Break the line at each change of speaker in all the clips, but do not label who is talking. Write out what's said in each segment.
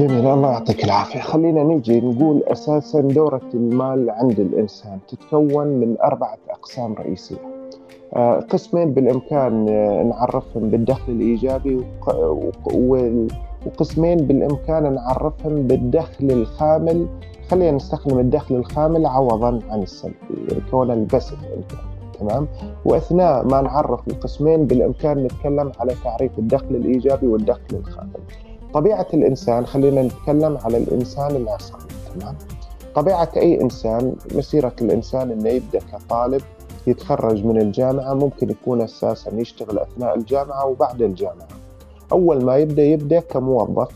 جميل الله يعطيك العافية. خلينا نجي نقول أساسا دورة المال عند الإنسان. تتكون من أربعة أقسام رئيسية. آه، قسمين بالإمكان آه، نعرفهم بالدخل الإيجابي وقسمين بالإمكان نعرفهم بالدخل الخامل. خلينا نستخدم الدخل الخامل عوضا عن السلبي كون البسط تمام؟ وأثناء ما نعرف القسمين بالإمكان نتكلم على تعريف الدخل الإيجابي والدخل الخامل. طبيعة الإنسان خلينا نتكلم على الإنسان العصري تمام؟ طبيعة أي إنسان مسيرة الإنسان إنه يبدأ كطالب يتخرج من الجامعة ممكن يكون أساسا يشتغل أثناء الجامعة وبعد الجامعة. أول ما يبدأ يبدأ كموظف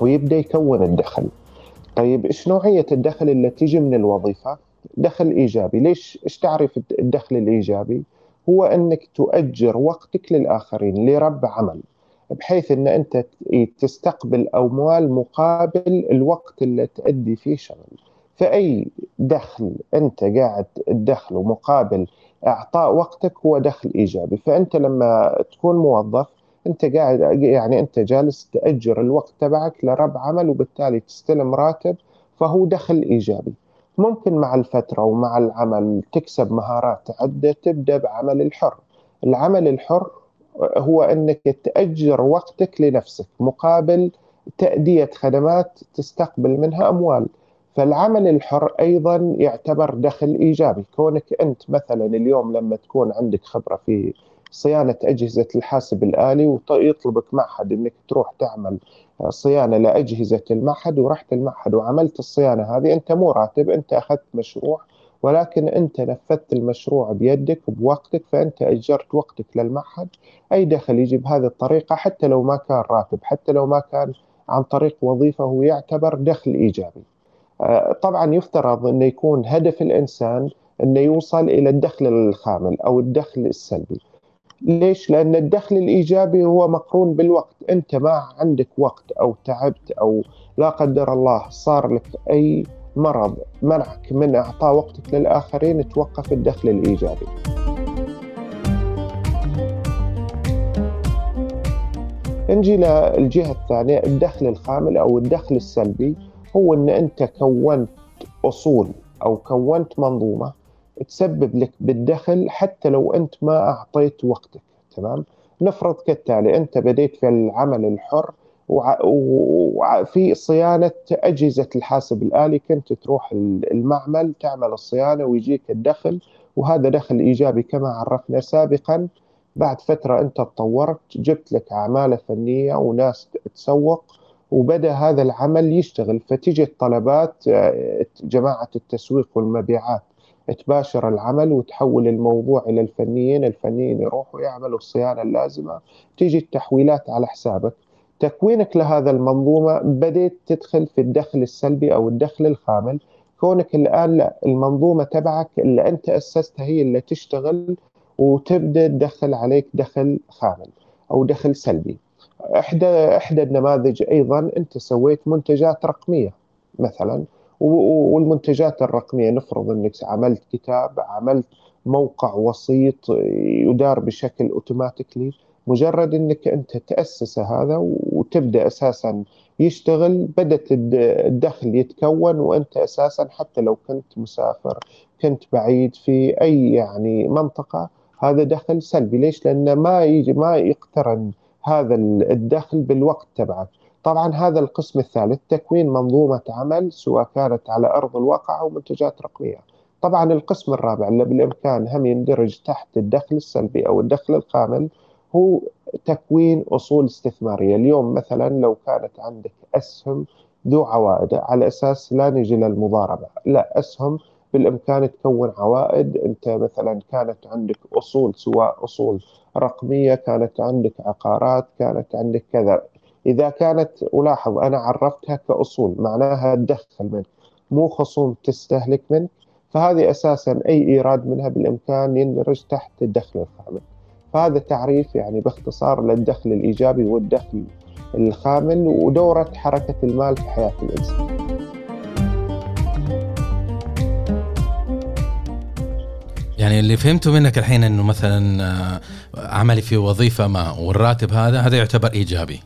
ويبدأ يكون الدخل. طيب إيش نوعية الدخل اللي تيجي من الوظيفة؟ دخل إيجابي. ليش؟ إيش تعرف الدخل الإيجابي؟ هو إنك تؤجر وقتك للآخرين لرب عمل. بحيث إن أنت تستقبل أموال مقابل الوقت اللي تؤدي فيه شغل. فأي دخل أنت قاعد تدخله مقابل إعطاء وقتك هو دخل إيجابي. فأنت لما تكون موظف أنت قاعد يعني أنت جالس تأجر الوقت تبعك لرب عمل وبالتالي تستلم راتب فهو دخل إيجابي. ممكن مع الفترة ومع العمل تكسب مهارات عدة تبدأ بعمل الحر. العمل الحر هو أنك تأجر وقتك لنفسك مقابل تأدية خدمات تستقبل منها أموال. فالعمل الحر أيضا يعتبر دخل إيجابي. كونك أنت مثلا اليوم لما تكون عندك خبرة في صيانة أجهزة الحاسب الآلي ويطلبك معهد أنك تروح تعمل صيانة لأجهزة المعهد ورحت المعهد وعملت الصيانة هذه أنت مو راتب أنت أخذت مشروع ولكن أنت نفذت المشروع بيدك بوقتك فأنت أجرت وقتك للمعهد أي دخل يجي بهذه الطريقة حتى لو ما كان راتب حتى لو ما كان عن طريق وظيفة هو يعتبر دخل إيجابي. آه، طبعا يفترض أنه يكون هدف الإنسان أنه يوصل إلى الدخل الخامل أو الدخل السلبي. ليش؟ لأن الدخل الإيجابي هو مقرون بالوقت أنت ما عندك وقت أو تعبت أو لا قدر الله صار لك أي مرض منعك من إعطاء وقتك للآخرين توقف الدخل الإيجابي. نجي للجهة الثانية الدخل الخامل أو الدخل السلبي هو أن أنت كونت أصول أو كونت منظومة تسبب لك بالدخل حتى لو أنت ما أعطيت وقتك تمام؟ نفرض كالتالي أنت بديت في العمل الحر وفي صيانة أجهزة الحاسب الآلي. كنت تروح المعمل تعمل الصيانة ويجيك الدخل وهذا دخل إيجابي كما عرفنا سابقا. بعد فترة أنت تطورت جبت لك أعمال فنية وناس تسوق وبدأ هذا العمل يشتغل. فتجي الطلبات آه، جماعة التسويق والمبيعات تباشر العمل وتحول الموضوع إلى الفنيين، الفنيين يروحوا يعملوا الصيانة اللازمة، تيجي التحويلات على حسابك، تكوينك لهذا المنظومة بديت تدخل في الدخل السلبي أو الدخل الخامل، كونك الآن لا المنظومة تبعك اللي أنت أسستها هي اللي تشتغل وتبدأ تدخل عليك دخل خامل أو دخل سلبي. إحدى إحدى النماذج أيضا أنت سويت منتجات رقمية مثلا والمنتجات الرقمية نفرض أنك عملت كتاب عملت موقع وسيط يدار بشكل أوتوماتيكلي مجرد إنك أنت تأسس هذا وتبدأ أساسا يشتغل بدأت الدخل يتكون وأنت أساسا حتى لو كنت مسافر كنت بعيد في أي يعني منطقة هذا دخل سلبي. ليش؟ لأنه ما يجي ما يقترن هذا الدخل بالوقت تبعك. طبعا هذا القسم الثالث تكوين منظومة عمل سواء كانت على أرض الواقع أو منتجات رقمية. طبعا القسم الرابع اللي بالإمكان هم يندرج تحت الدخل السلبي أو الدخل الخامل هو تكوين أصول استثمارية. اليوم مثلا لو كانت عندك أسهم ذو عوائد على أساس لا نجي للمضاربة. لا أسهم بالإمكان تكون عوائد. أنت مثلا كانت عندك أصول سواء أصول رقمية كانت عندك عقارات كانت عندك كذا. إذا كانت ألاحظ أنا عرفتها كأصول معناها تدخل منك مو خصوم تستهلك منك فهذه أساسا أي إيراد منها بالإمكان يندرج تحت الدخل الخامل فهذا تعريف يعني باختصار للدخل الإيجابي والدخل الخامل ودورة حركة المال في حياة الإنسان.
يعني اللي فهمته منك الحين إنه مثلا آه، عملي في وظيفة ما والراتب هذا هذا يعتبر إيجابي.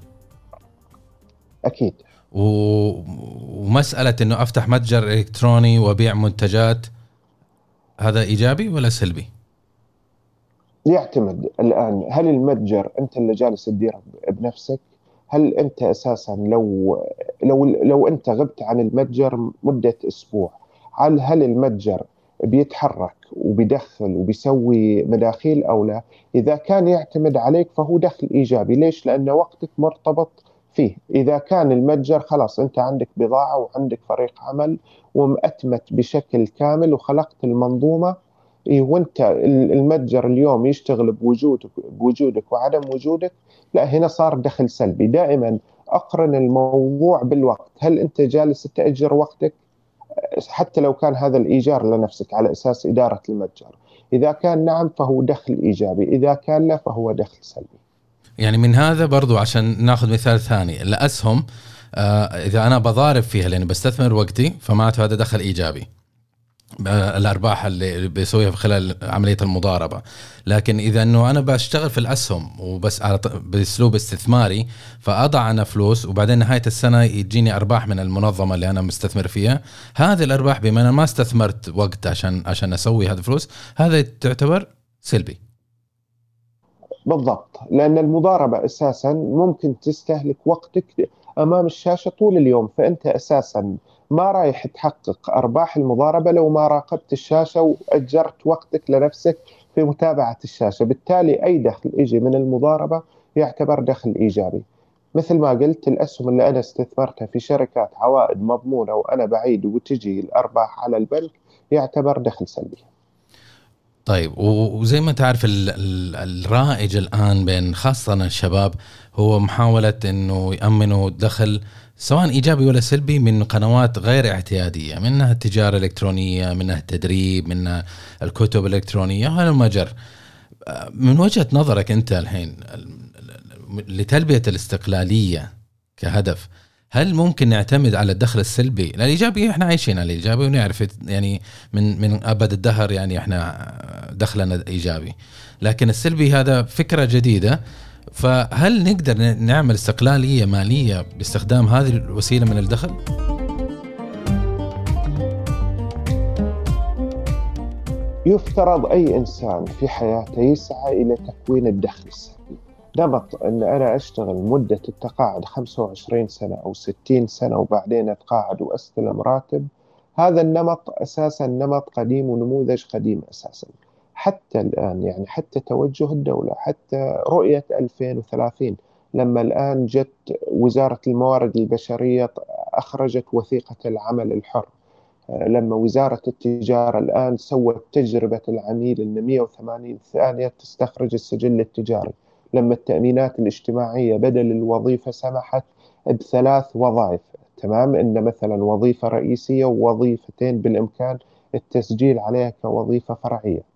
أكيد.
و... ومسألة إنه أفتح متجر إلكتروني وأبيع منتجات هذا إيجابي ولا سلبي؟
يعتمد الآن هل المتجر أنت اللي جالس تديره بنفسك؟ هل أنت أساسا لو لو لو أنت غبت عن المتجر مدة أسبوع هل هل المتجر بيتحرك وبيدخل وبيسوي مداخيل أو لا؟ إذا كان يعتمد عليك فهو دخل إيجابي، ليش؟ لأن وقتك مرتبط فيه، إذا كان المتجر خلاص أنت عندك بضاعة وعندك فريق عمل ومأتمت بشكل كامل وخلقت المنظومة إيه وانت المتجر اليوم يشتغل بوجودك بوجودك وعدم وجودك لا هنا صار دخل سلبي. دائما أقرن الموضوع بالوقت. هل أنت جالس تأجر وقتك؟ حتى لو كان هذا الإيجار لنفسك على أساس إدارة المتجر. إذا كان نعم فهو دخل إيجابي. إذا كان لا فهو دخل سلبي.
يعني من هذا برضو عشان ناخذ مثال ثاني. الأسهم آه إذا أنا بضارب فيها لأني بستثمر وقتي فمعناته هذا دخل إيجابي. الأرباح اللي بيسويها في خلال عملية المضاربة. لكن إذا إنه أنا بشتغل في الأسهم وبس بأسلوب استثماري فأضع أنا فلوس وبعدين نهاية السنة يجيني أرباح من المنظمة اللي أنا مستثمر فيها. هذه الأرباح بما أنا ما استثمرت وقت عشان عشان أسوي هذه الفلوس هذا تعتبر سلبي.
بالضبط. لأن المضاربة أساسا ممكن تستهلك وقتك أمام الشاشة طول اليوم فأنت أساسا ما رايح تحقق أرباح المضاربة لو ما راقبت الشاشة وأجرت وقتك لنفسك في متابعة الشاشة، بالتالي أي دخل يجي من المضاربة يعتبر دخل إيجابي. مثل ما قلت الأسهم اللي أنا استثمرتها في شركات عوائد مضمونة وأنا بعيد وتجي الأرباح على البنك يعتبر دخل سلبي.
طيب وزي ما تعرف الرائج الآن بين خاصة الشباب هو محاولة إنه يأمنوا دخل سواء إيجابي ولا سلبي من قنوات غير اعتيادية منها التجارة الإلكترونية منها التدريب منها الكتب الإلكترونية هذا المجر من وجهة نظرك أنت الحين لتلبية الاستقلالية كهدف هل ممكن نعتمد على الدخل السلبي؟ الإيجابي إحنا عايشين على الإيجابي ونعرف يعني من من أبد الدهر يعني إحنا دخلنا إيجابي. لكن السلبي هذا فكرة جديدة فهل نقدر نعمل استقلالية مالية باستخدام هذه الوسيلة من الدخل؟
يفترض أي إنسان في حياته يسعى إلى تكوين الدخل السلبي. نمط أن أنا أشتغل مدة التقاعد 25 سنة أو 60 سنة وبعدين أتقاعد وأستلم راتب هذا النمط أساسا نمط قديم ونموذج قديم أساسا. حتى الآن يعني حتى توجه الدولة حتى رؤية 2030 لما الآن جت وزارة الموارد البشرية أخرجت وثيقة العمل الحر. لما وزارة التجارة الآن سوت تجربة العميل أن 180 ثانية تستخرج السجل التجاري. لما التأمينات الاجتماعية بدل الوظيفة سمحت بثلاث وظائف. تمام؟ إن مثلا وظيفة رئيسية ووظيفتين بالإمكان التسجيل عليها كوظيفة فرعية.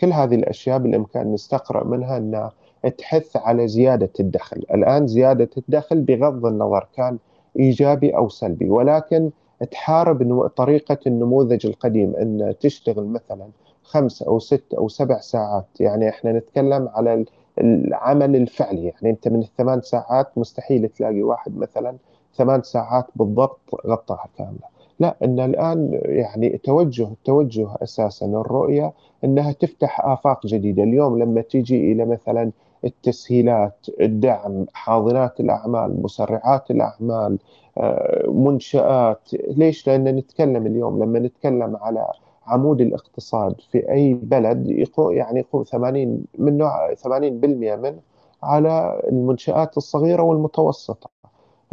كل هذه الأشياء بالإمكان نستقرأ منها انها تحث على زيادة الدخل، الآن زيادة الدخل بغض النظر كان إيجابي أو سلبي ولكن تحارب طريقة النموذج القديم أن تشتغل مثلا خمس أو ست أو سبع ساعات، يعني إحنا نتكلم على العمل الفعلي، يعني أنت من الثمان ساعات مستحيل تلاقي واحد مثلا ثمان ساعات بالضبط غطاها كاملة. لا إن الآن يعني توجه توجه أساسا الرؤية إنها تفتح آفاق جديدة، اليوم لما تيجي إلى مثلا التسهيلات، الدعم، حاضنات الأعمال، مسرعات الأعمال، آه، منشآت، ليش؟ لأن نتكلم اليوم لما نتكلم على عمود الاقتصاد في أي بلد يقوم يعني يقوم 80 من نوع 80% منه على المنشآت الصغيرة والمتوسطة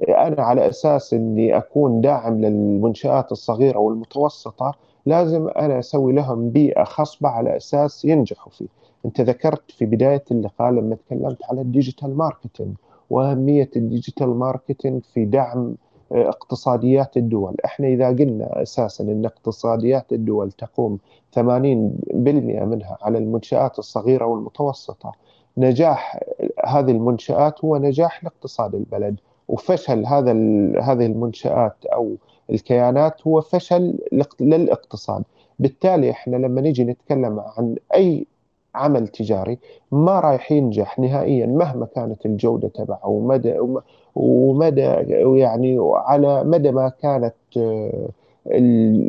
أنا على أساس إني أكون داعم للمنشآت الصغيرة والمتوسطة لازم أنا أسوي لهم بيئة خصبة على أساس ينجحوا فيه. أنت ذكرت في بداية اللقاء لما تكلمت على ال digital marketing وأهمية ال digital marketing في دعم آه، اقتصاديات الدول، إحنا إذا قلنا أساسا إن اقتصاديات الدول تقوم 80% منها على المنشآت الصغيرة والمتوسطة، نجاح هذه المنشآت هو نجاح لاقتصاد البلد وفشل هذا هذه المنشآت أو الكيانات هو فشل للاقتصاد. بالتالي إحنا لما نيجي نتكلم عن أي عمل تجاري ما رايح ينجح نهائيا مهما كانت الجودة تبعه ومدى ومدى يعني على مدى ما كانت آه،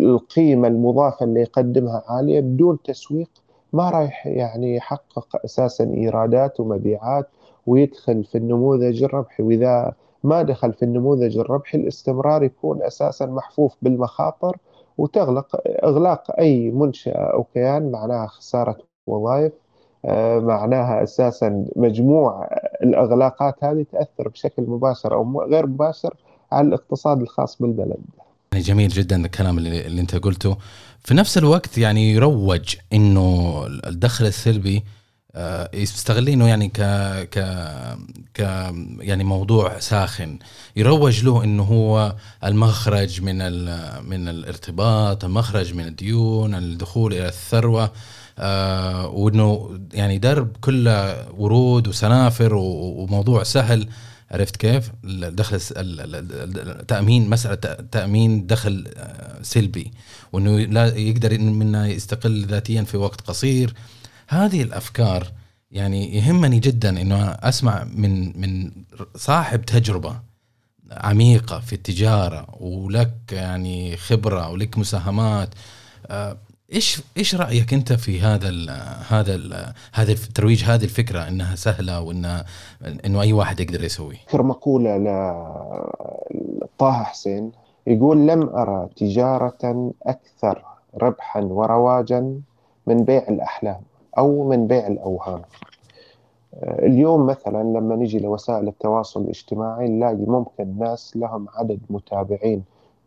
القيمة المضافة اللي يقدمها عالية بدون تسويق ما رايح يعني يحقق أساسا إيرادات ومبيعات ويدخل في النموذج الربحي. وإذا ما دخل في النموذج الربحي الاستمرار يكون أساسا محفوف بالمخاطر وتغلق إغلاق أي منشأة أو كيان معناها خسارة وظائف آه، معناها أساسا مجموع الإغلاقات هذه تأثر بشكل مباشر أو غير مباشر على الاقتصاد الخاص بالبلد.
جميل جدا الكلام اللي, اللي أنت قلته في نفس الوقت يعني يروج إنه الدخل السلبي يستغلينه يعني ك ك ك يعني موضوع ساخن. يروج له إنه هو المخرج من من الارتباط المخرج من الديون الدخول إلى الثروة آه وإنه يعني درب كله ورود وسنافر وموضوع سهل. عرفت كيف؟ الدخل التامين مسألة تأمين دخل آه، سلبي. وإنه لا يقدر منه يستقل ذاتيا في وقت قصير. هذه الأفكار يعني يهمني جدا إنه أسمع من من صاحب تجربة عميقة في التجارة ولك يعني خبرة ولك مساهمات آه، إيش إيش رأيك أنت في هذا ال هذا ال هذا ترويج هذه الفكرة إنها سهلة وان إنه أي واحد يقدر يسوي؟
ذكر مقولة لطه حسين يقول لم أرى تجارة أكثر ربحا ورواجا من بيع الأحلام. أو من بيع الأوهام. اليوم مثلا لما نجي لوسائل التواصل الاجتماعي نلاقي ممكن ناس لهم عدد متابعين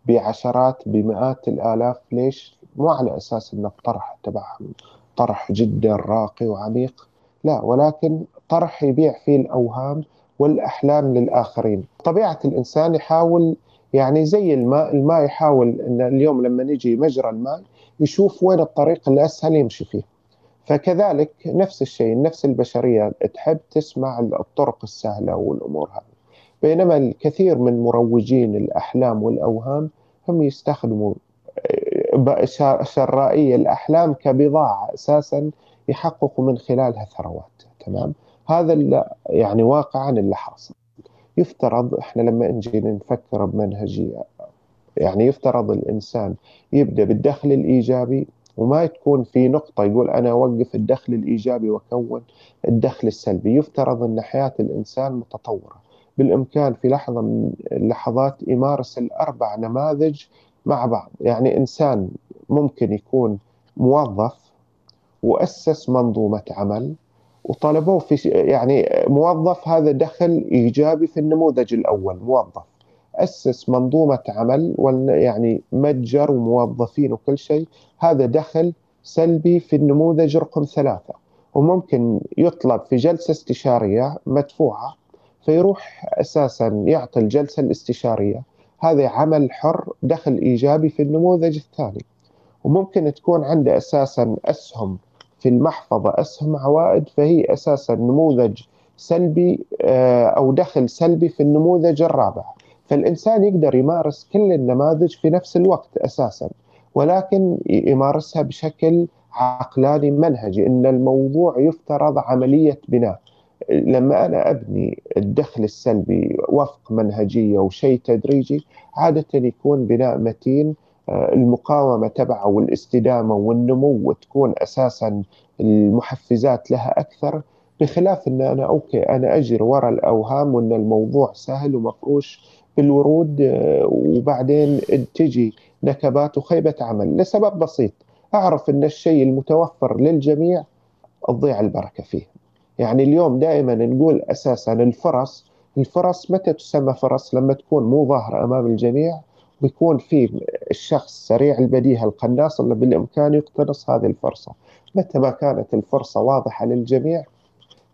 بعشرات بمئات الآلاف ليش؟ مو على أساس ان الطرح تبعهم. طرح جدا راقي وعميق. لا ولكن طرح يبيع فيه الأوهام والأحلام للآخرين. طبيعة الإنسان يحاول يعني زي الماء الماء يحاول إن اليوم لما نجي مجرى الماء يشوف وين الطريق الأسهل يمشي فيه. فكذلك نفس الشيء نفس البشرية تحب تسمع الطرق السهلة والأمور هذه. بينما الكثير من مروجين الأحلام والأوهام هم يستخدموا شرائية الأحلام كبضاعة أساسا يحققوا من خلالها ثروات. تمام؟ هذا يعني واقعا اللي حاصل. يفترض إحنا لما نجي نفكر بمنهجية يعني يفترض الإنسان يبدأ بالدخل الإيجابي وما تكون في نقطة يقول أنا أوقف الدخل الإيجابي وأكون الدخل السلبي. يفترض أن حياة الإنسان متطورة. بالإمكان في لحظة من اللحظات يمارس الأربع نماذج مع بعض. يعني إنسان ممكن يكون موظف وأسس منظومة عمل وطلبوه في يعني موظف هذا دخل إيجابي في النموذج الأول موظف. أسس منظومة عمل يعني متجر وموظفين وكل شيء. هذا دخل سلبي في النموذج رقم ثلاثة. وممكن يطلب في جلسة استشارية مدفوعة فيروح أساسا يعطي الجلسة الاستشارية. هذا عمل حر دخل إيجابي في النموذج الثاني. وممكن تكون عنده أساسا أسهم في المحفظة أسهم عوائد فهي أساسا نموذج سلبي آه، أو دخل سلبي في النموذج الرابع. فالإنسان يقدر يمارس كل النماذج في نفس الوقت أساسا ولكن يمارسها بشكل عقلاني منهجي إن الموضوع يفترض عملية بناء. لما أنا أبني الدخل السلبي وفق منهجية وشيء تدريجي عادة يكون بناء متين آه، المقاومة تبعه والاستدامة والنمو وتكون أساسا المحفزات لها أكثر بخلاف إن أنا أوكي أنا أجري وراء الأوهام وإن الموضوع سهل ومفروش بالورود آه، وبعدين تجي نكبات وخيبة عمل لسبب بسيط. أعرف إن الشيء المتوفر للجميع تضيع البركة فيه. يعني اليوم دائما نقول أساسا الفرص الفرص متى تسمى فرص؟ لما تكون مو ظاهرة أمام الجميع بيكون في الشخص سريع البديهة القناص اللي بالإمكان يقتنص هذه الفرصة. متى ما كانت الفرصة واضحة للجميع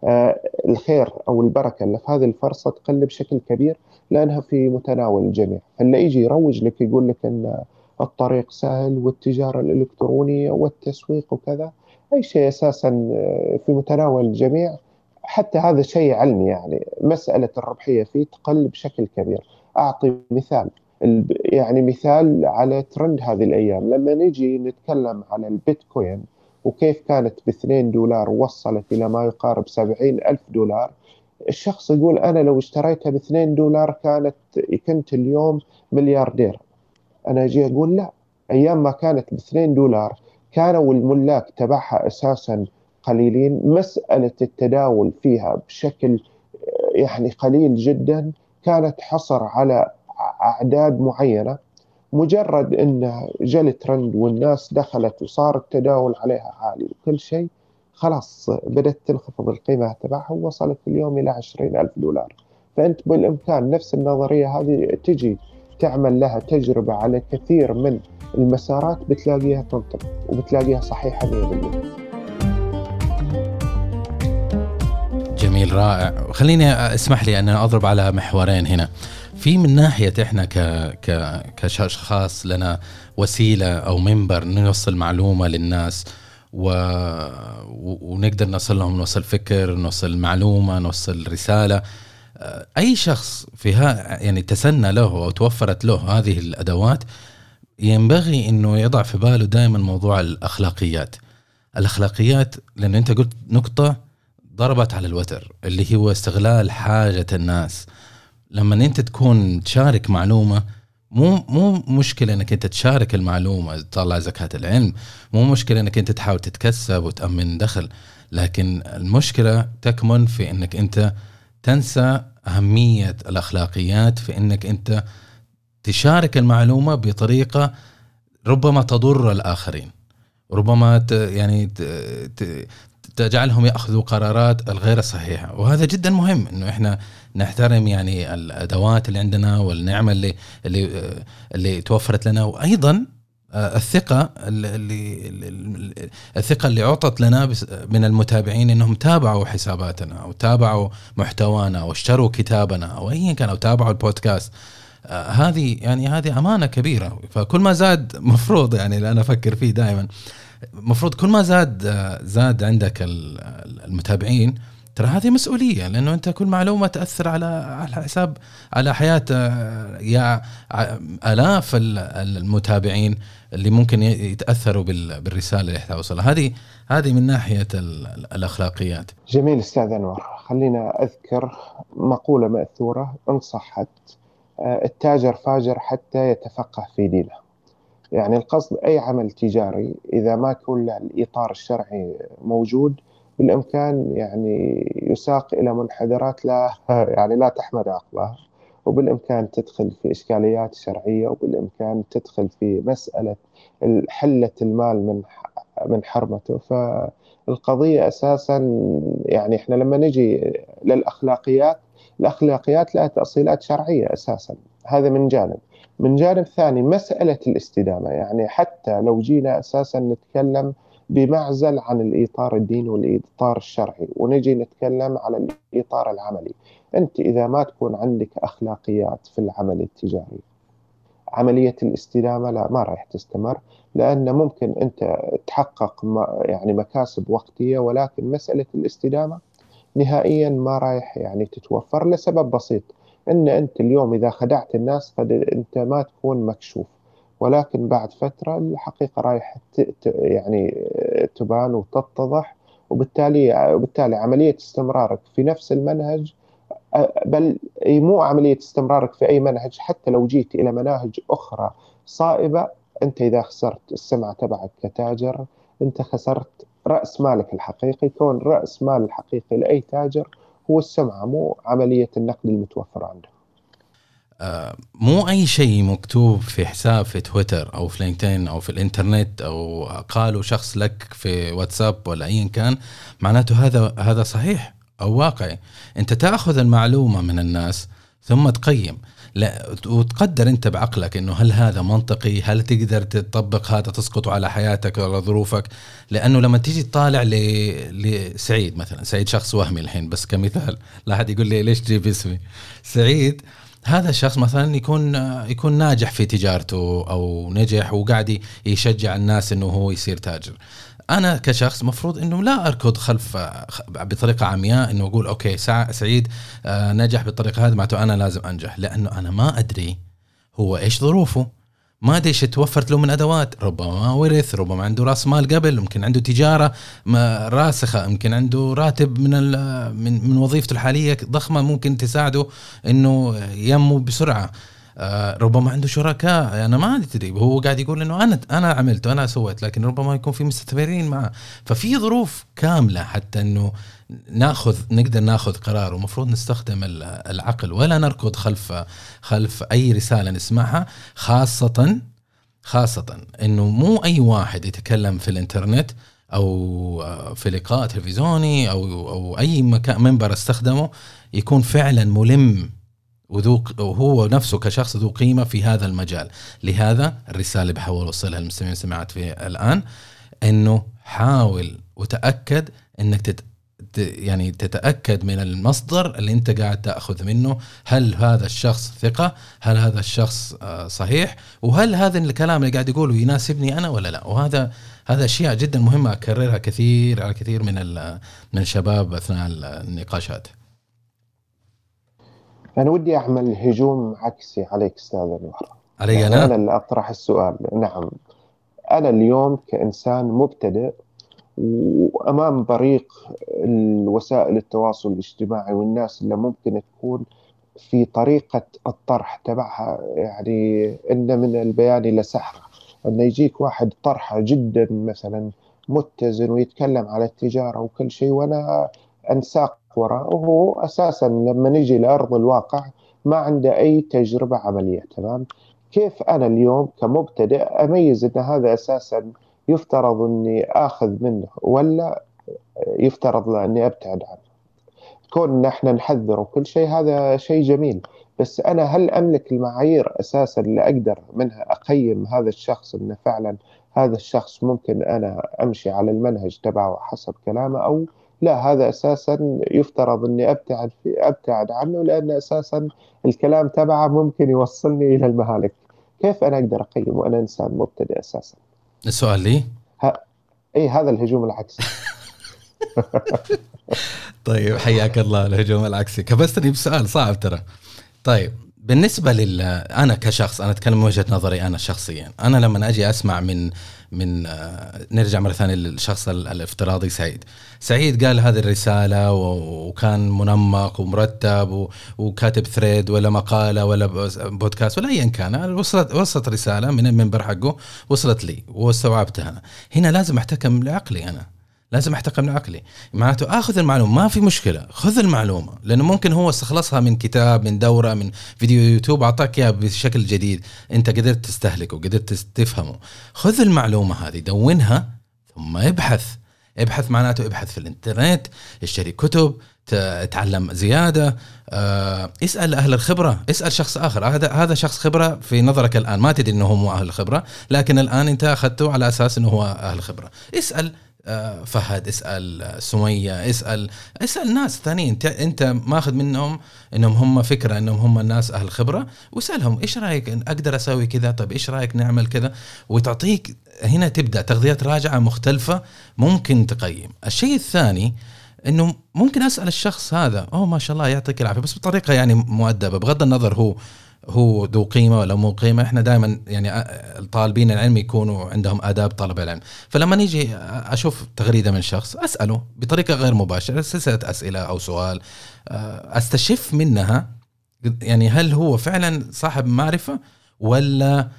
آه الخير أو البركة اللي في هذه الفرصة تقل بشكل كبير. لأنها في متناول الجميع. فاللي يجي يروج لك يقول لك إن الطريق سهل والتجارة الإلكترونية والتسويق وكذا. أي شيء أساسا آه، في متناول الجميع. حتى هذا شيء علمي يعني. مسألة الربحية فيه تقل بشكل كبير. أعطي مثال. يعني مثال على ترند هذه الأيام. لما نجي نتكلم على البيتكوين وكيف كانت ب 2 دولار ووصلت إلى ما يقارب 70 ألف دولار الشخص يقول أنا لو اشتريتها ب 2 دولار كانت كنت اليوم ملياردير أنا أجي أقول لا أيام ما كانت ب 2 دولار كانوا الملاك تبعها أساسا قليلين. مسألة التداول فيها بشكل يعني قليل جدا كانت حصر على أعداد معينة مجرد أن جاء الترند والناس دخلت وصار التداول عليها عالي وكل شيء. خلاص بدأت تنخفض القيمة تبعها ووصلت اليوم إلى عشرين ألف دولار. فأنت بالإمكان نفس النظرية هذه تجي تعمل لها تجربة على كثير من المسارات بتلاقيها تنطبق وبتلاقيها صحيحة 100%
جميل رائع. خليني اسمح لي أن أضرب على محورين هنا. في من ناحية إحنا ك ك كاشخاص لنا وسيلة أو منبر نوصل معلومة للناس و... ونقدر نوصل لهم نوصل فكر نوصل معلومة نوصل رسالة. أي شخص في ها يعني تسنى له أو توفرت له هذه الأدوات ينبغي إنه يضع في باله دائما موضوع الأخلاقيات. الأخلاقيات لأن أنت قلت نقطة ضربت على الوتر اللي هو استغلال حاجة الناس. لما أنت تكون تشارك معلومة مو مو مشكلة إنك أنت تشارك المعلومة تطلع زكاة العلم. مو مشكلة إنك أنت تحاول تتكسب وتأمن دخل. لكن المشكلة تكمن في إنك أنت تنسى أهمية الأخلاقيات في إنك أنت تشارك المعلومة بطريقة ربما تضر الآخرين. ربما يعني تجعلهم يأخذوا قرارات الغير صحيحة. وهذا جدا مهم إنه إحنا نحترم يعني الأدوات اللي عندنا والنعمة اللي اللي اللي توفرت لنا. وأيضا الثقة اللي الثقة اللي أعطت لنا من المتابعين إنهم تابعوا حساباتنا أو تابعوا محتوانا أو اشتروا كتابنا أو ايا كان أو تابعوا البودكاست. هذه يعني هذه أمانة كبيرة. فكل ما زاد مفروض يعني اللي أنا أفكر فيه دائما. المفروض كل ما زاد زاد عندك المتابعين ترى هذه مسؤولية لأنه أنت كل معلومة تأثر على على حساب على حياة يا آلاف المتابعين اللي ممكن يتأثروا بالرسالة اللي توصلها هذه هذه من ناحية الأخلاقيات.
جميل أستاذ أنور. خلينا أذكر مقولة مأثورة إن صحت التاجر فاجر حتى يتفقه في دينه. يعني القصد أي عمل تجاري إذا ما له الإطار الشرعي موجود بالإمكان يعني يساق إلى منحدرات لا يعني لا تحمد عقلها وبالإمكان تدخل في إشكاليات شرعية وبالإمكان تدخل في مسألة حلة المال من من حرمته. فالقضية أساسا يعني إحنا لما نجي للأخلاقيات الأخلاقيات لها تأصيلات شرعية أساسا. هذا من جانب. من جانب ثاني مسألة الاستدامة. يعني حتى لو جينا أساسا نتكلم بمعزل عن الإطار الديني والإطار الشرعي ونجي نتكلم على الإطار العملي. أنت إذا ما تكون عندك أخلاقيات في العمل التجاري عملية الاستدامة لا ما راح تستمر لأن ممكن أنت تحقق يعني مكاسب وقتية ولكن مسألة الاستدامة نهائيا ما رايح يعني تتوفر لسبب بسيط. إن أنت اليوم إذا خدعت الناس قد أنت ما تكون مكشوف. ولكن بعد فترة الحقيقة رايح يعني تبان وتتضح وبالتالي وبالتالي عملية استمرارك في نفس المنهج بل مو عملية استمرارك في أي منهج حتى لو جيت إلى مناهج أخرى صائبة أنت إذا خسرت السمعه تبعك كتاجر أنت خسرت رأس مالك الحقيقي كون رأس مال الحقيقي لأي تاجر هو السمعة مو عملية النقد المتوفرة عنده.
آه مو أي شيء مكتوب في حساب في تويتر أو في لينكدين أو في الإنترنت أو قالوا شخص لك في واتساب ولا ايا كان معناته هذا هذا صحيح أو واقعي. أنت تأخذ المعلومة من الناس ثم تقيم. لا وتقدر انت بعقلك انه هل هذا منطقي؟ هل تقدر تطبق هذا تسقط على حياتك ولا ظروفك؟ لأنه لما تيجي تطالع لسعيد مثلا سعيد شخص وهمي الحين بس كمثال لا أحد يقول لي ليش تجيب اسمي؟ سعيد هذا الشخص مثلا يكون يكون ناجح في تجارته أو نجح وقاعد يشجع الناس إنه هو يصير تاجر. أنا كشخص مفروض إنه لا أركض خلف بطريقة عمياء إنه أقول أوكي سعيد نجح بالطريقة هذه معناته أنا لازم أنجح. لأنه أنا ما أدري هو إيش ظروفه. ما أدري إيش توفرت له من أدوات. ربما ورث ربما عنده راس مال قبل ممكن عنده تجارة راسخة يمكن عنده راتب من من وظيفته الحالية ضخمة ممكن تساعده إنه ينمو بسرعة. آه، ربما عنده شركاء. أنا ما ادري هو قاعد يقول إنه أنا أنا عملت وأنا سويت لكن ربما يكون في مستثمرين معه. ففي ظروف كاملة حتى إنه ناخذ نقدر ناخذ قرار ومفروض نستخدم العقل. ولا نركض خلف خلف أي رسالة نسمعها خاصه خاصة إنه مو أي واحد يتكلم في الإنترنت أو في لقاء تلفزيوني أو أو أي مكان منبر استخدمه يكون فعلا ملم وذو وهو نفسه كشخص ذو قيمة في هذا المجال. لهذا الرسالة اللي بحاول اوصلها للمستمعين سمعت في الآن إنه حاول وتأكد إنك تت يعني تتأكد من المصدر اللي أنت قاعد تأخذ منه. هل هذا الشخص ثقة؟ هل هذا الشخص آه، صحيح؟ وهل هذا الكلام اللي قاعد يقوله يناسبني أنا ولا لا؟ وهذا هذا أشياء جدا مهمة أكررها كثير على كثير من من الشباب أثناء النقاشات.
أنا ودي أعمل هجوم عكسي عليك أستاذ أنور
علي يعني أنا؟
أنا اللي أطرح السؤال. نعم. أنا اليوم كإنسان مبتدئ وأمام بريق الوسائل التواصل الاجتماعي والناس اللي ممكن تكون في طريقة الطرح تبعها يعني إن من البيان لسحر أن يجيك واحد طرحه جدا مثلا متزن ويتكلم على التجارة وكل شيء وأنا أنساق وراء وهو أساسا لما نجي لأرض الواقع ما عنده أي تجربة عملية تمام؟ كيف أنا اليوم كمبتدئ أميز إن هذا أساسا يفترض إني آخذ منه ولا يفترض إني أبتعد عنه؟ كون ان إحنا نحذر وكل شيء هذا شيء جميل. بس أنا هل أملك المعايير أساسا اللي أقدر منها أقيم هذا الشخص انه فعلا هذا الشخص ممكن أنا أمشي على المنهج تبعه حسب كلامه أو لا هذا أساسا يفترض إني أبتعد أبتعد عنه لأن أساسا الكلام تبعه ممكن يوصلني إلى المهالك. كيف أنا أقدر أقيم وأنا إنسان مبتدئ أساسا؟
السؤال لي؟
ها إي هذا الهجوم العكسي.
طيب حياك الله الهجوم العكسي. كبستني بسؤال صعب ترى. طيب بالنسبة لل أنا كشخص أنا أتكلم من وجهة نظري أنا شخصيا. أنا لما أجي أسمع من من آه، نرجع مرة ثانية للشخص الافتراضي سعيد. سعيد قال هذه الرسالة وكان منمق ومرتب وكاتب ثريد ولا مقالة ولا بودكاست ولا ايا كان. وصلت وصلت رسالة من المنبر حقه وصلت لي واستوعبتها هنا لازم أحتكم لعقلي أنا. لازم احتقن من عقلي. معناته آخذ المعلومة ما في مشكلة خذ المعلومة. لأنه ممكن هو استخلصها من كتاب من دورة من فيديو يوتيوب أعطاك اياها بشكل جديد. أنت قدرت تستهلكه قدرت تفهمه. خذ المعلومة هذه دونها ثم ابحث. ابحث معناته ابحث في الإنترنت اشتري كتب تعلم زيادة. آه، اسأل أهل الخبرة اسأل شخص آخر. هذا هذا شخص خبرة في نظرك الآن. ما تدري إنه هو مو أهل الخبره لكن الآن أنت أخذته على أساس إنه هو أهل خبرة. اسأل فهد اسأل سمية اسأل اسأل ناس ثانيين. انت انت ماخذ منهم انهم هم فكرة انهم هم الناس أهل خبرة واسألهم إيش رأيك أقدر أسوي كذا؟ طيب إيش رأيك نعمل كذا؟ وتعطيك هنا تبدأ تغذيات راجعة مختلفة ممكن تقيم. الشيء الثاني إنه ممكن أسأل الشخص هذا أوه ما شاء الله يعطيك العافية. بس بطريقة يعني مؤدبة بغض النظر هو هو ذو قيمة ولا مو قيمة إحنا دائما يعني الطالبين العلم يكونوا عندهم آداب طلب العلم. فلما نيجي أشوف تغريدة من شخص أسأله بطريقة غير مباشرة سلسلة أسئلة أو سؤال أستشف منها يعني هل هو فعلا صاحب معرفة ولا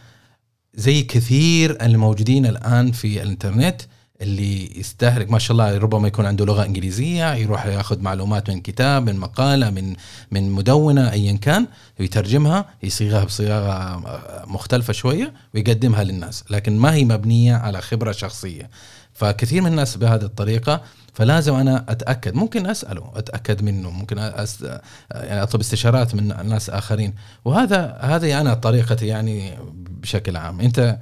زي كثير الموجودين الآن في الإنترنت؟ اللي يستهلك ما شاء الله ربما يكون عنده لغة إنجليزية يروح ياخذ معلومات من كتاب من مقالة من من مدونة ايا كان ويترجمها يصيغها بصياغة مختلفة شوية ويقدمها للناس. لكن ما هي مبنية على خبرة شخصية. فكثير من الناس بهذه الطريقة فلازم أنا أتأكد. ممكن أسأله أتأكد منه ممكن أس... يعني أطلب استشارات من ناس آخرين. وهذا هذه أنا طريقتي يعني بشكل عام. أنت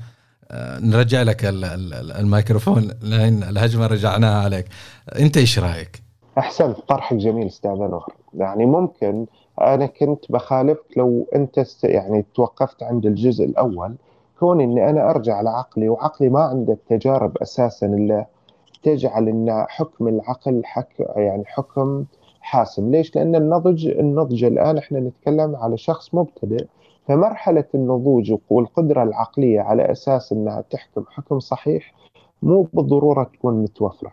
نرجع لك الميكروفون لين الهجمة رجعناها عليك. انت إيش رأيك؟
أحسنت طرحك جميل أستاذ أنور. يعني ممكن أنا كنت بخالفك لو أنت يعني توقفت عند الجزء الأول كون إني أنا أرجع لعقلي وعقلي ما عنده التجارب أساسا اللي تجعل إن حكم العقل حك يعني حكم حاسم. ليش؟ لأن النضج النضج الآن إحنا نتكلم على شخص مبتدئ فمرحلة النضوج والقدرة العقلية على أساس أنها تحكم حكم صحيح مو بالضرورة تكون متوفرة.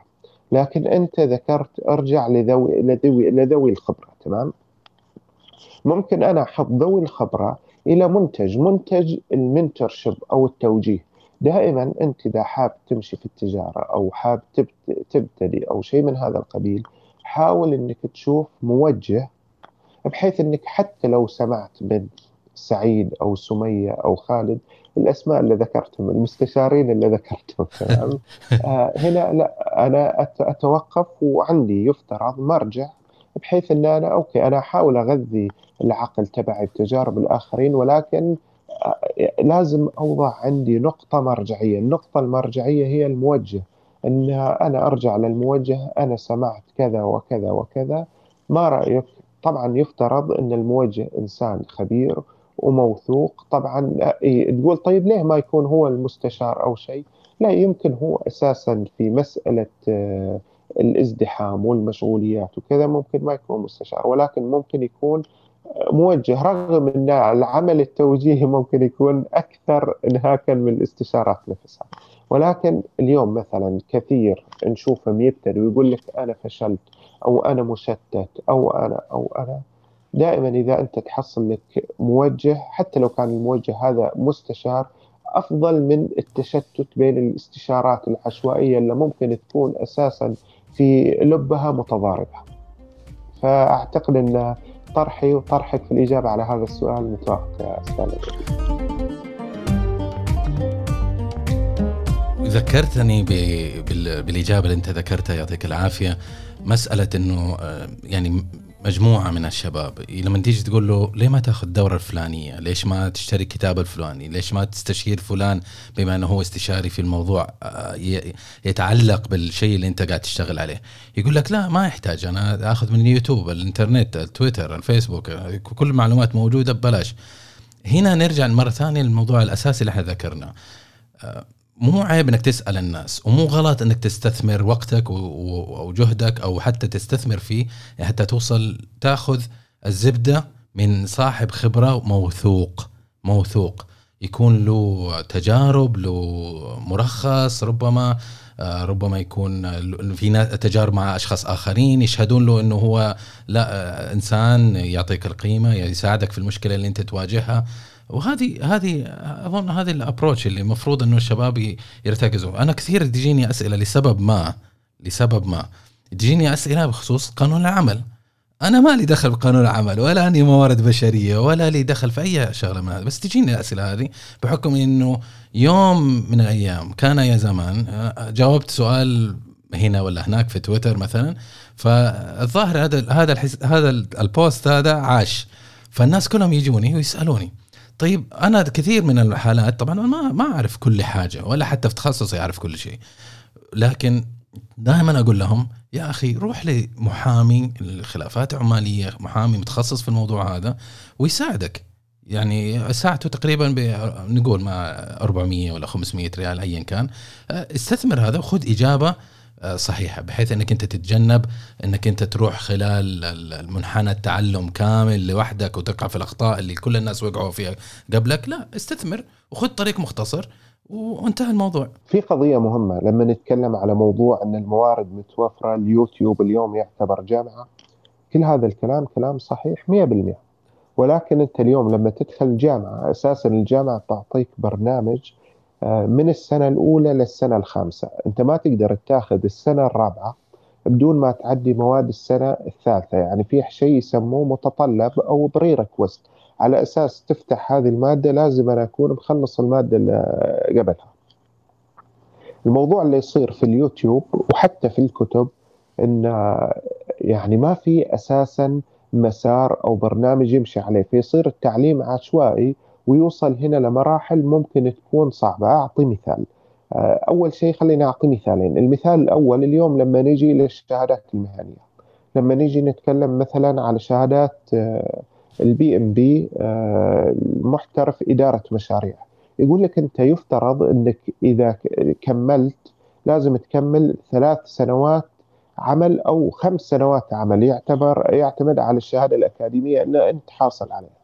لكن أنت ذكرت أرجع لذوي, لذوي, لذوي الخبرة تمام؟ ممكن أنا أحط ذوي الخبرة إلى منتج منتج المنترشيب أو التوجيه. دائما أنت إذا حاب تمشي في التجارة أو حاب تبتدي أو شيء من هذا القبيل حاول أنك تشوف موجه بحيث أنك حتى لو سمعت من سعيد أو سمية أو خالد الأسماء اللي ذكرتهم المستشارين اللي ذكرتهم آه هنا لا أنا أتوقف وعندي يفترض مرجع بحيث أن أنا أوكي أنا أحاول أغذي العقل تبعي بتجارب الآخرين ولكن لازم أوضع عندي نقطة مرجعية، النقطة المرجعية هي الموجه. إن أنا أرجع للموجه أنا سمعت كذا وكذا وكذا ما رأيك؟ طبعا يفترض إن الموجه إنسان خبير وموثوق. طبعا تقول طيب ليه ما يكون هو المستشار أو شيء؟ لا يمكن هو أساسا في مسألة آه، الازدحام والمشغوليات وكذا ممكن ما يكون مستشار ولكن ممكن يكون موجه. رغم إن العمل التوجيهي ممكن يكون أكثر انهاكا من الاستشارات نفسها. ولكن اليوم مثلا كثير نشوفهم يبتدي ويقول لك أنا فشلت أو أنا مشتت أو أنا أو أنا دائما إذا أنت تحصل لك موجه حتى لو كان الموجه هذا مستشار أفضل من التشتت بين الاستشارات العشوائية اللي ممكن تكون أساسا في لبها متضاربة. فأعتقد إن طرحي وطرحك في الإجابة على هذا السؤال متوافق يا أستاذ.
ذكرتني بالإجابة اللي أنت ذكرتها يعطيك العافية. مسألة أنه آه، يعني مجموعة من الشباب لما تيجي تقول له ليه ما تاخذ الدوره الفلانية؟ ليش ما تشتري كتاب الفلاني؟ ليش ما تستشير فلان بما إنه هو استشاري في الموضوع آه، يتعلق بالشيء اللي أنت قاعد تشتغل عليه؟ يقول لك لا ما يحتاج أنا آخذ من اليوتيوب، الإنترنت، التويتر، الفيسبوك كل المعلومات موجودة ببلاش. هنا نرجع مرة ثانية للموضوع الأساسي اللي إحنا ذكرناه. مو عيب إنك تسأل الناس ومو غلط إنك تستثمر وقتك أو جهدك أو حتى تستثمر فيه حتى توصل تأخذ الزبدة من صاحب خبرة موثوق موثوق. يكون له تجارب له مرخص ربما آه، ربما يكون في تجارب مع أشخاص آخرين يشهدون له إنه هو لا آه، إنسان يعطيك القيمة يساعدك في المشكلة اللي أنت تواجهها. وهذه هذه أظن هذه الابروتش اللي المفروض إنه الشباب يرتكزوا. أنا كثير تجيني أسئلة لسبب ما لسبب ما. تجيني أسئلة بخصوص قانون العمل. أنا ما لي دخل بقانون العمل ولا أني موارد بشرية ولا لي دخل في أي شغلة من هذا. بس تجيني الأسئلة هذه بحكم إنه يوم من الأيام كان يا زمان جاوبت سؤال هنا ولا هناك في تويتر مثلا فالظاهر هذا هذا هذا البوست هذا عاش. فالناس كلهم يجوني ويسألوني. طيب أنا كثير من الحالات طبعا ما ما أعرف كل حاجة ولا حتى في تخصصي أعرف كل شيء. لكن دائما أقول لهم يا أخي روح لمحامي الخلافات العمالية محامي متخصص في الموضوع هذا ويساعدك. يعني ساعته تقريبا نقول ما 400 ولا 500 ريال ايا كان. استثمر هذا وخذ إجابة صحيحة بحيث إنك أنت تتجنب إنك أنت تروح خلال المنحنى التعلم كامل لوحدك وتقع في الأخطاء اللي كل الناس وقعوا فيها قبلك. لا استثمر وخذ طريق مختصر وانتهى الموضوع.
في قضية مهمة لما نتكلم على موضوع إن الموارد متوفرة اليوتيوب اليوم يعتبر جامعة كل هذا الكلام كلام صحيح 100% ولكن أنت اليوم لما تدخل جامعة أساسا الجامعة تعطيك برنامج آه، من السنة الأولى للسنة الخامسة. أنت ما تقدر تاخذ السنة الرابعة بدون ما تعدي مواد السنة الثالثة. يعني في شيء يسموه متطلب أو prerequisite على أساس تفتح هذه المادة لازم أنا أكون مخلص المادة اللي قبلها. الموضوع اللي يصير في اليوتيوب وحتى في الكتب إن يعني ما في أساسا مسار أو برنامج يمشي عليه. فيصير التعليم عشوائي ويوصل هنا لمراحل ممكن تكون صعبة. أعطي مثال. آه، أول شيء خلينا أعطي مثالين. المثال الأول اليوم لما نجي للشهادات المهنية لما نجي نتكلم مثلا على شهادات ال PMP محترف إدارة مشاريع يقول لك أنت يفترض أنك إذا كملت لازم تكمل ثلاث سنوات عمل أو خمس سنوات عمل يعتبر يعتمد على الشهادة الأكاديمية أن أنت حاصل عليها.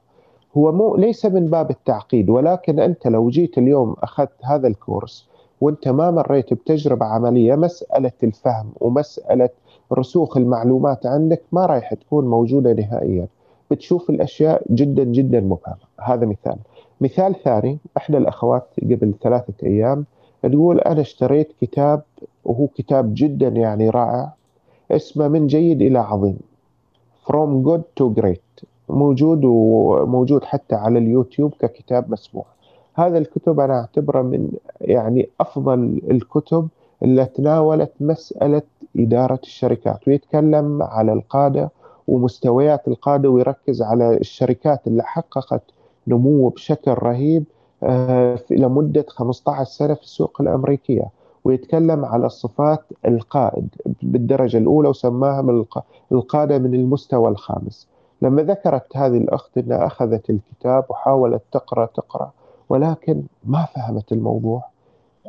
هو مو ليس من باب التعقيد ولكن أنت لو جيت اليوم أخذت هذا الكورس وأنت ما مريت بتجربة عملية مسألة الفهم ومسألة رسوخ المعلومات عندك ما رايح تكون موجودة نهائيا. بتشوف الأشياء جدا جدا مبهمة. هذا مثال. مثال ثاني إحدى الأخوات قبل ثلاثة أيام تقول أنا اشتريت كتاب وهو كتاب جدا يعني رائع اسمه من جيد إلى عظيم From Good to Great. موجود وموجود حتى على اليوتيوب ككتاب مسموع هذا الكتب أنا أعتبره من يعني أفضل الكتب اللي تناولت مسألة إدارة الشركات ويتكلم على القادة ومستويات القادة ويركز على الشركات اللي حققت نمو بشكل رهيب آه، لمدة 15 سنة في السوق الأمريكية. ويتكلم على صفات القائد بالدرجة الأولى وسماها من القادة من المستوى الخامس. لما ذكرت هذه الأخت إنها أخذت الكتاب وحاولت تقرأ تقرأ ولكن ما فهمت الموضوع.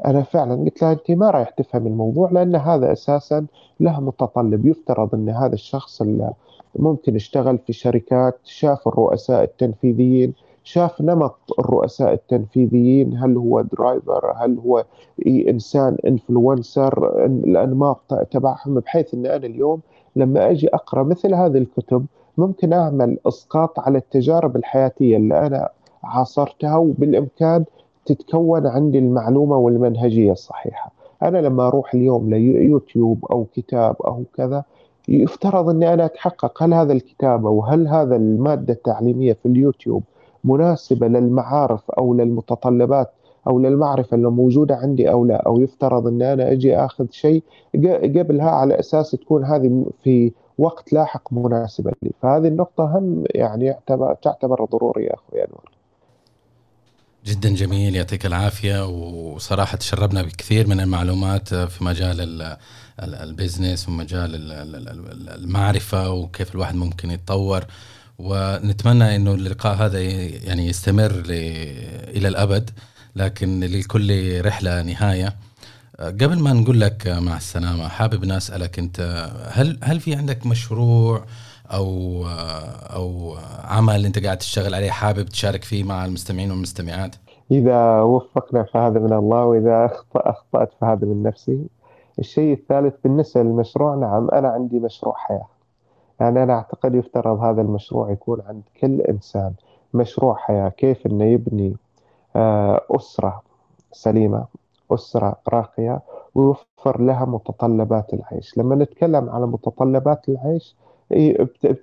أنا فعلا قلت لها انت ما رايح تفهم الموضوع لأن هذا أساسا له متطلب. يفترض إن هذا الشخص اللي ممكن اشتغل في شركات شاف الرؤساء التنفيذيين شاف نمط الرؤساء التنفيذيين هل هو درايفر هل هو إنسان influencer الأنماط تبعهم بحيث إن أنا اليوم لما أجي أقرأ مثل هذه الكتب ممكن أعمل إسقاط على التجارب الحياتية اللي أنا عاصرتها وبالإمكان تتكون عندي المعلومة والمنهجية الصحيحة. أنا لما أروح اليوم ليوتيوب أو كتاب أو كذا يفترض إني أنا أتحقق هل هذا الكتاب أو هل هذا المادة التعليمية في اليوتيوب مناسبة للمعارف أو للمتطلبات أو للمعرفة اللي موجودة عندي أو لا أو يفترض ان أنا أجي أخذ شيء قبلها على أساس تكون هذه في وقت لاحق مناسبة لي. فهذه النقطة هم يعني تعتبر ضرورية أخوي أنور.
جدا جميل يعطيك العافية وصراحة تشربنا بكثير من المعلومات في مجال البزنس ومجال المعرفة وكيف الواحد ممكن يتطور. ونتمنى إنه اللقاء هذا يعني يستمر إلى الأبد لكن لكل رحلة نهاية. قبل ما نقول لك مع السلامة حابب أسألك أنت هل هل في عندك مشروع أو أو عمل أنت قاعد تشتغل عليه حابب تشارك فيه مع المستمعين والمستمعات؟
إذا وفقنا فهذا من الله وإذا أخطأ أخطأت فهذا من نفسي. الشيء الثالث بالنسبة للمشروع نعم أنا عندي مشروع حياة. يعني أنا أعتقد يفترض هذا المشروع يكون عند كل إنسان مشروع حياة كيف إنه يبني آه، أسرة سليمة أسرة راقية ويوفر لها متطلبات العيش. لما نتكلم على متطلبات العيش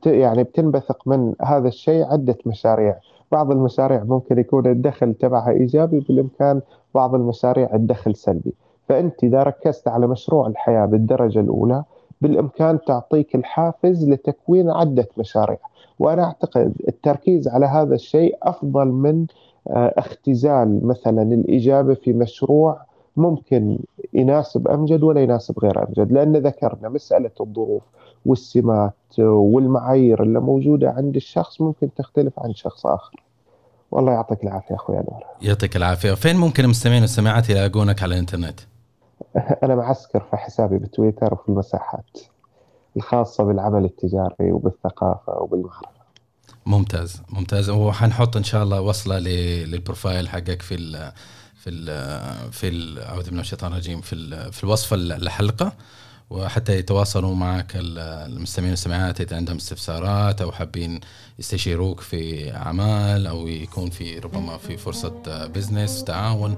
يعني بتنبثق من هذا الشيء عدة مشاريع. بعض المشاريع ممكن يكون الدخل تبعها إيجابي بالإمكان بعض المشاريع الدخل سلبي. فأنت إذا ركزت على مشروع الحياة بالدرجة الأولى بالإمكان تعطيك الحافز لتكوين عدة مشاريع. وأنا أعتقد التركيز على هذا الشيء أفضل من آه، اختزال مثلا الإجابة في مشروع ممكن يناسب أمجد ولا يناسب غير أمجد؟ لأن ذكرنا مسألة الظروف والسمات والمعايير اللي موجودة عند الشخص ممكن تختلف عن شخص آخر. والله يعطيك العافية أخوي أنور.
يعطيك العافية. فين ممكن المستمعين والسماعات يلاقونك على الإنترنت؟
أنا معسكر في حسابي بتويتر وفي المساحات الخاصة بالعمل التجاري وبالثقافة وبالمعرفة.
ممتاز ممتاز. وحنحط إن شاء الله وصلة لل profile حقك في في ال في أعوذ بالله من الشيطان الرجيم في في الوصفه الحلقة. وحتى يتواصلوا معك المستمعين والسمعات إذا عندهم استفسارات أو حابين يستشيروك في أعمال أو يكون في ربما في فرصة business تعاون.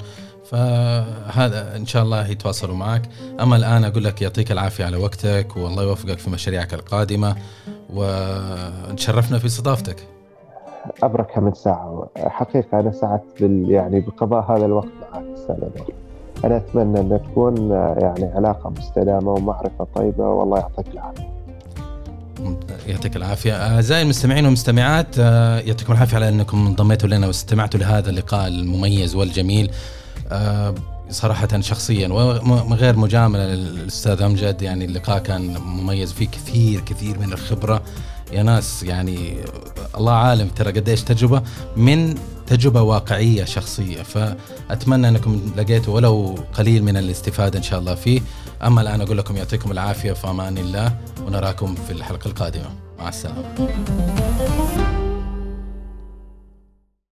فهذا إن شاء الله يتواصلوا معك. أما الآن أقول لك يعطيك العافية على وقتك والله يوفقك في مشاريعك القادمة وتشرفنا في استضافتك.
ابرك من ساعة. حقيقة أنا سعدت بال يعني بقضاء هذا الوقت معك أستاذ أنا أتمنى أن تكون يعني علاقة مستدامة ومعرفة طيبة والله يعطيك العافية.
يعطيك العافية. أعزائي المستمعين والمستمعات آه، يعطيكم العافية على أنكم انضميتوا لنا واستمعتوا لهذا اللقاء المميز والجميل. آه، صراحة شخصيا ومن غير مجاملة للأستاذ أمجد يعني اللقاء كان مميز فيه كثير كثير من الخبرة. يا ناس يعني الله عالم ترى قديش تجربة من تجربة واقعية شخصية. فأتمنى أنكم لقيتوا ولو قليل من الاستفادة إن شاء الله فيه. أما الآن أقول لكم يعطيكم العافية في أمان الله ونراكم في الحلقة القادمة. مع السلامة.